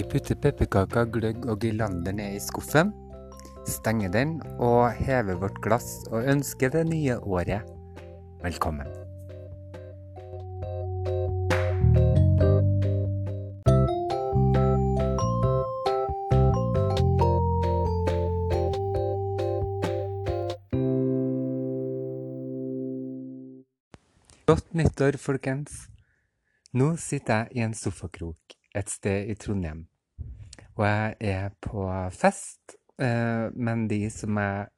Vi putter pepperkaker, gløgg og girlander ned i skuffen, stenger den og hever vårt glass og ønsker det nye året velkommen. Godt nyttår, folkens. Nå sitter jeg i en sofakrok et sted i Trondheim. Og jeg er på fest, eh, men de som jeg,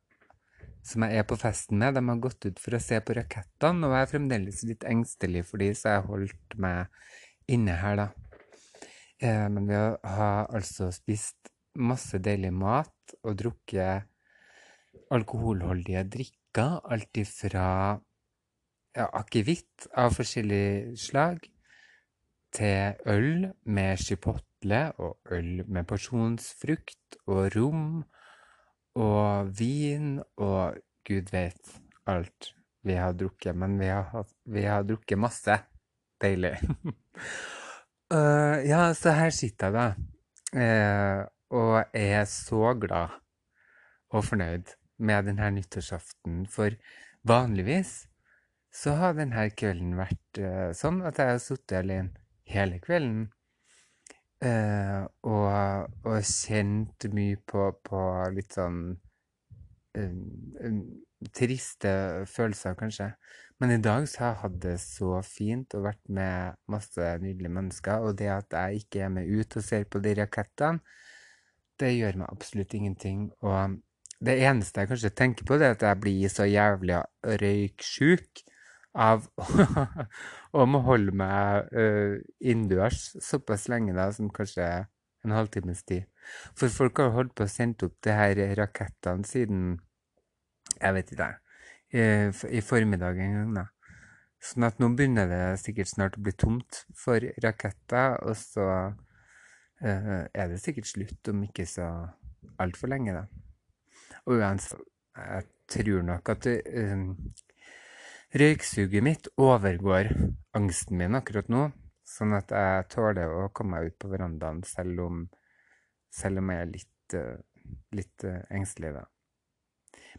som jeg er på festen med, de har gått ut for å se på rakettene, og jeg er fremdeles litt engstelig for de, så jeg holdt meg inne her, da. Eh, men vi har altså spist masse deilig mat og drukket alkoholholdige drikker, alt ifra ja, akevitt av forskjellig slag til øl med chipotle og øl med porsjonsfrukt og rom og vin og gud vet alt vi har drukket. Men vi har, vi har drukket masse. Deilig. uh, ja, så her sitter jeg, da. Uh, og er så glad og fornøyd med denne nyttårsaften. For vanligvis så har denne kvelden vært uh, sånn at jeg har sittet alene hele kvelden. Uh, og, og, kjent mye på, på litt sånn um, um, triste følelser, kanskje. Men i dag så har jeg hatt det så fint og vært med masse nydelige mennesker. Og det at jeg ikke er med ut og ser på de rakettene, det gjør meg absolutt ingenting. Og det eneste jeg kanskje tenker på, det er at jeg blir så jævlig røyksjuk av å må holde meg uh, innendørs såpass lenge, da, som kanskje en halvtimes tid. For folk har holdt på å sende opp de her rakettene siden jeg vet ikke, i, i formiddag en gang. da. Sånn at nå begynner det sikkert snart å bli tomt for raketter, og så uh, er det sikkert slutt om ikke så altfor lenge, da. Og uansett, jeg tror nok at uh, Røyksuget mitt overgår angsten min akkurat nå, sånn at jeg tåler å komme meg ut på verandaen selv om, selv om jeg er litt, uh, litt uh, engstelig, da.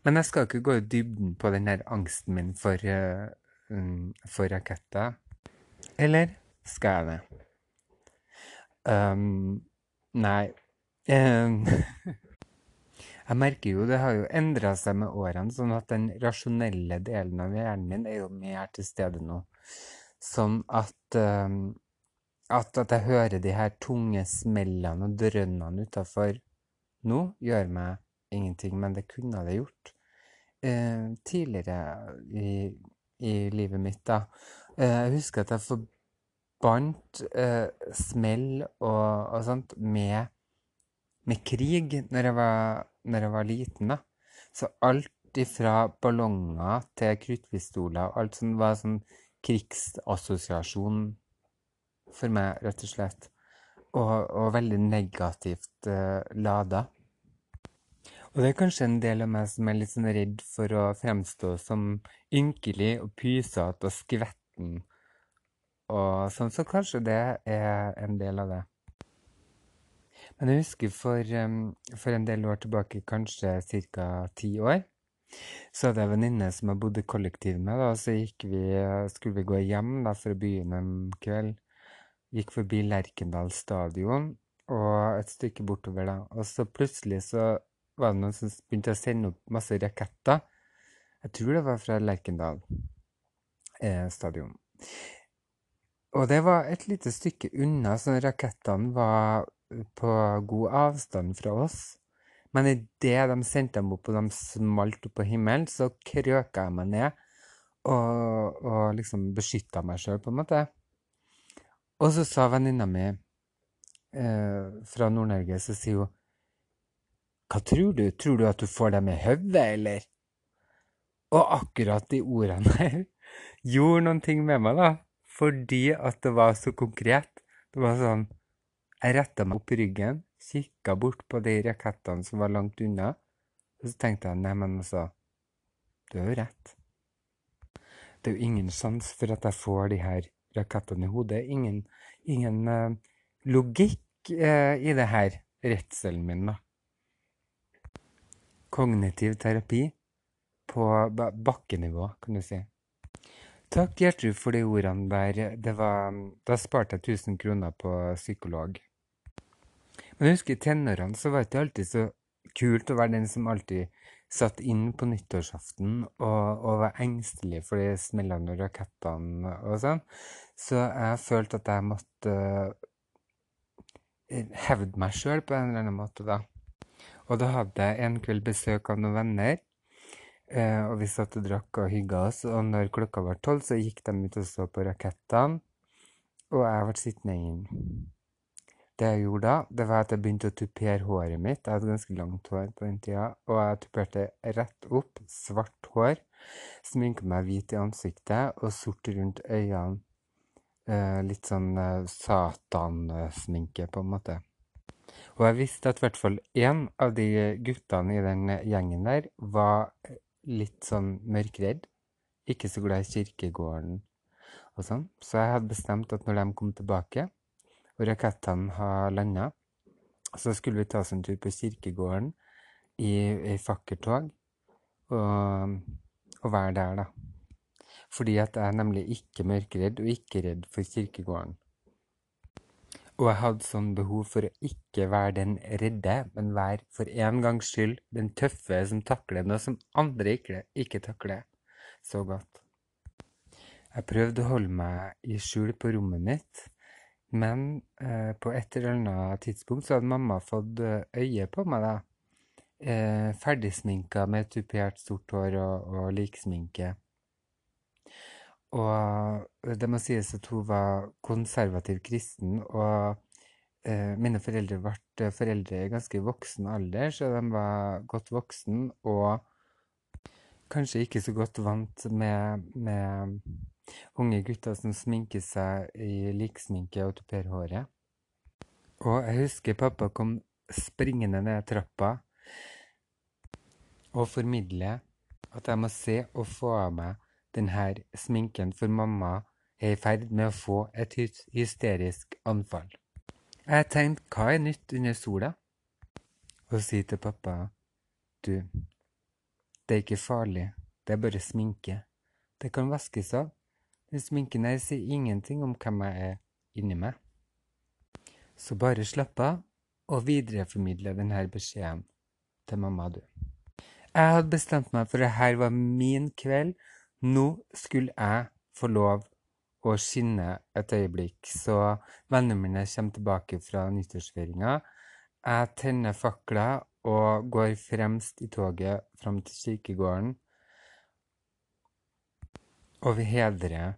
Men jeg skal ikke gå i dybden på den der angsten min for, uh, um, for raketter. Eller skal jeg det? Um, nei. Um, Jeg merker jo det har jo endra seg med årene, sånn at den rasjonelle delen av hjernen min er jo mer til stede nå. Sånn at, uh, at, at jeg hører de her tunge smellene og drønnene utafor nå, gjør meg ingenting, men det kunne det gjort uh, tidligere i, i, livet mitt. da. Uh, jeg husker at jeg forbandt smell og, og sånt med med krig når jeg var når jeg var liten, da. Så alt ifra ballonger til kruttpistoler og alt sånt var sånn krigsassosiasjon for meg, rett og slett. Og, og veldig negativt uh, lada. Og det er kanskje en del av meg som er litt sånn redd for å fremstå som ynkelig og pysete og skvetten. Og sånn, så kanskje det er en del av det. Men jeg husker for, for en del år tilbake, kanskje ca. ti år, så hadde jeg en venninne som jeg bodde kollektiv med. da, Så vi, skulle vi gå hjem da, å begynne en kveld. Gikk forbi Lerkendal stadion og et stykke bortover. da, Og så plutselig så var det noen som begynte å sende opp masse raketter. Jeg tror det var fra Lerkendal eh, stadion. Og det var et lite stykke unna, så rakettene var på god avstand fra oss. Men idet de sendte dem opp, og de smalt opp på himmelen, så krøka jeg meg ned og, og liksom beskytta meg sjøl, på en måte. Og så sa venninna mi eh, fra Nord-Norge, så sier hun Hva tror du? Tror du at du får dem i hodet, eller? Og akkurat de ordene her gjorde noen ting med meg, da. Fordi at det var så konkret. Det var sånn jeg retta meg opp ryggen, kikka bort på de rakettene som var langt unna, og så tenkte jeg neimen altså, du har jo rett. Det er jo ingen sjanse for at jeg får de her rakettene i hodet. Ingen, ingen uh, logikk eh, i det her redselen min, da. Kognitiv terapi på bakkenivå, kan du si. Takk, Gjertrud, for de ordene der. Det var, da sparte jeg 1000 kroner på psykolog. Men jeg husker i tenårene så var det ikke alltid så kult å være den som alltid satt inn på nyttårsaften og, og var engstelig for de smellende rakettene og sånn. Så jeg følte at jeg måtte uh, hevde meg sjøl på en eller annen måte, da. Og da hadde jeg en kveld besøk av noen venner. Uh, og vi satt og drakk og hygga oss, og når klokka var tolv, så gikk de ut og så på rakettene. Og jeg ble sittende inn. Det jeg gjorde da, det var at jeg begynte å tupere håret mitt. Jeg hadde ganske langt hår på den tida. Og jeg tuperte rett opp, svart hår. Sminka meg hvit i ansiktet og sort rundt øynene. Eh, litt sånn eh, satansminke, på en måte. Og jeg visste at i hvert fall én av de guttene i den gjengen der var litt sånn mørkredd. Ikke så glad i kirkegården og sånn. Så jeg hadde bestemt at når de kom tilbake og rakettene har landa. Så skulle vi ta oss en tur på kirkegården i i fakkeltog og, og, være der, da. Fordi at jeg er nemlig ikke mørkeredd og ikke redd for kirkegården. Og jeg hadde sånn behov for å ikke være den redde, men være for en gangs skyld den tøffe som takler noe som andre ikke, ikke takler så godt. Jeg prøvde å holde meg i skjul på rommet mitt, men eh, på et eller annet tidspunkt så hadde mamma fått eh, øye på meg, da. Eh, ferdigsminka med tupert sort hår og, og liksminke. Og det må sies at hun var konservativ kristen, og eh, mine foreldre ble foreldre i ganske voksen alder, så de var godt voksen og kanskje ikke så godt vant med, med Unge gutter som sminker seg i liksminke og tuperer håret. Og jeg husker pappa kom springende ned trappa og formidle at jeg må se og få av meg denne sminken, for mamma er i ferd med å få et hysterisk anfall. Jeg tenkte hva er nytt under sola? Og sier til pappa du, det er ikke farlig, det er bare sminke. Det kan vaskes av. Sminken her sier ingenting om hvem jeg er inni meg. Så bare slapp av, og videreformidle denne beskjeden til mamma, du. Jeg hadde bestemt meg for at dette var min kveld. Nå skulle jeg få lov å skinne et øyeblikk. Så vennene mine kommer tilbake fra nyttårsfeiringa. Jeg tenner fakler og går fremst i toget fram til kirkegården. Og vi hedrer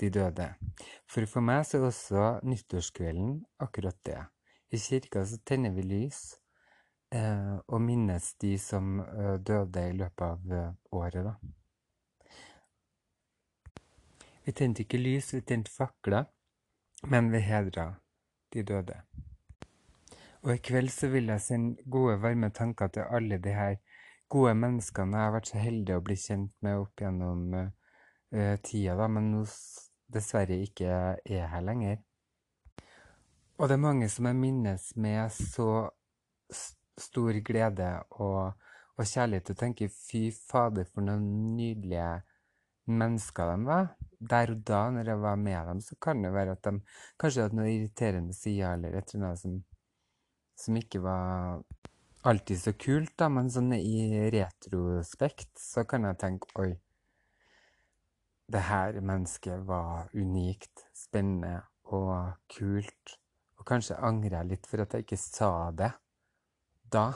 de døde. For for meg så er også nyttårskvelden akkurat det. I kirka så tenner vi lys eh, og minnes de som eh, døde i løpet av eh, året, da. Vi tente ikke lys, vi tente fakler, men vi hedra de døde. Og i kveld så vil jeg sende gode, varme tanker til alle de her gode menneskene jeg har vært så heldig å bli kjent med opp gjennom uh, tida, da, men nå dessverre ikke er her lenger. Og det er mange som jeg minnes med så stor glede og, og kjærlighet og tenker fy fader, for noen nydelige mennesker de var. Der og da, når jeg var med dem, så kan det være at de kanskje hadde noen irriterende sider eller et eller annet som, som ikke var alltid så kult, da, men sånn i retrospekt så kan jeg tenke oi, det her mennesket var unikt, spennende og kult. Og kanskje angrer jeg litt for at jeg ikke sa det da.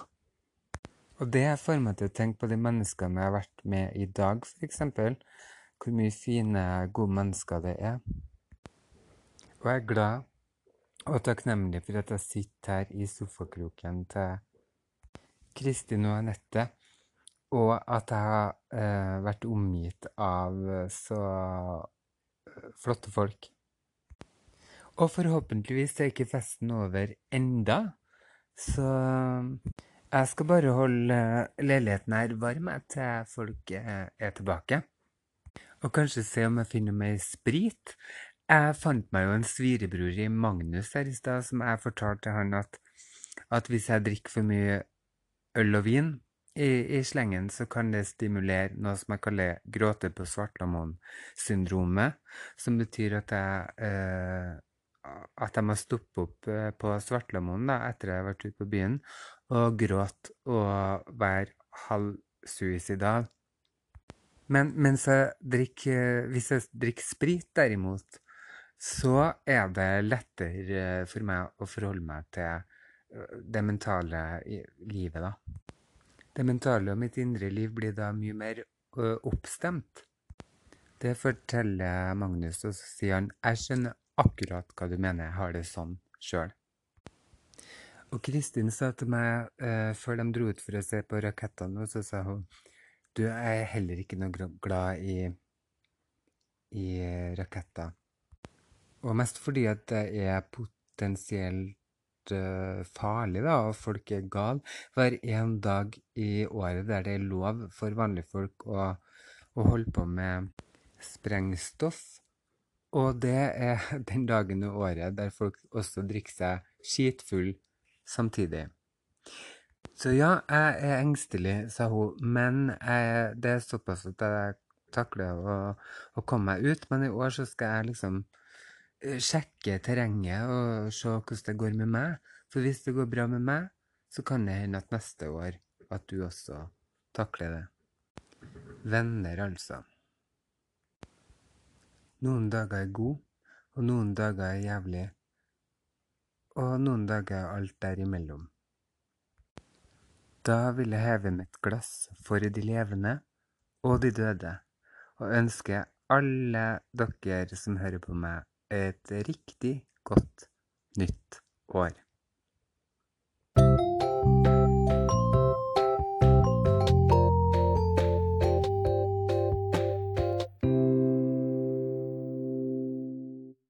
Og det får meg til å tenke på de menneskene jeg har vært med i dag, f.eks. Hvor mye fine, gode mennesker det er. Og jeg er glad og takknemlig for at jeg sitter her i sofakroken til Kristin og Anette og at jeg har eh, vært omgitt av eh, så eh, flotte folk. Og forhåpentligvis er ikke festen over enda, så jeg skal bare holde leiligheten her varm til folk er tilbake. Og kanskje se om jeg finner mer sprit, Jeg fant meg jo en svirebror i Magnus her i stad, som jeg fortalte til han at, at hvis jeg drikker for mye øl og vin i, i slengen, så kan det stimulere noe som jeg kaller gråte på svartlamon-syndromet, som betyr at jeg eh, at jeg må stoppe opp eh, på Svartlamoen da, etter jeg har vært ute på byen, og gråte og være halvsuicidal. Men mens jeg drikker, hvis jeg drikker sprit, derimot, så er det lettere for meg å forholde meg til det mentale livet, da. Det mentale og mitt indre liv blir da mye mer øh, oppstemt. Det forteller Magnus, og så sier han jeg skjønner akkurat hva du mener, jeg har det sånn sjøl. Og Kristin sa til meg eh, før de dro ut for å se på rakettene, så sa hun du er heller ikke noe glad i, i raketter. Og mest fordi at det er potensielt farlig, da, og folk er gale. Hver en dag i året der det er lov for vanlige folk å, å holde på med sprengstoff. Og det er den dagen i året der folk også drikker seg skitfull samtidig. Så ja, jeg er engstelig, sa hun, men jeg, det er såpass at jeg takler å, å, komme meg ut. Men i år så skal jeg liksom eh, sjekke terrenget og se hvordan det går med meg. For hvis det går bra med meg, så kan det hende at neste år at du også takler det. Venner, altså. Noen dager er god, og noen dager er jævlig og noen dager er alt derimellom. Da vil jeg heve mitt glass for de levende og de døde, og ønske alle dere som hører på meg, et riktig godt nytt år.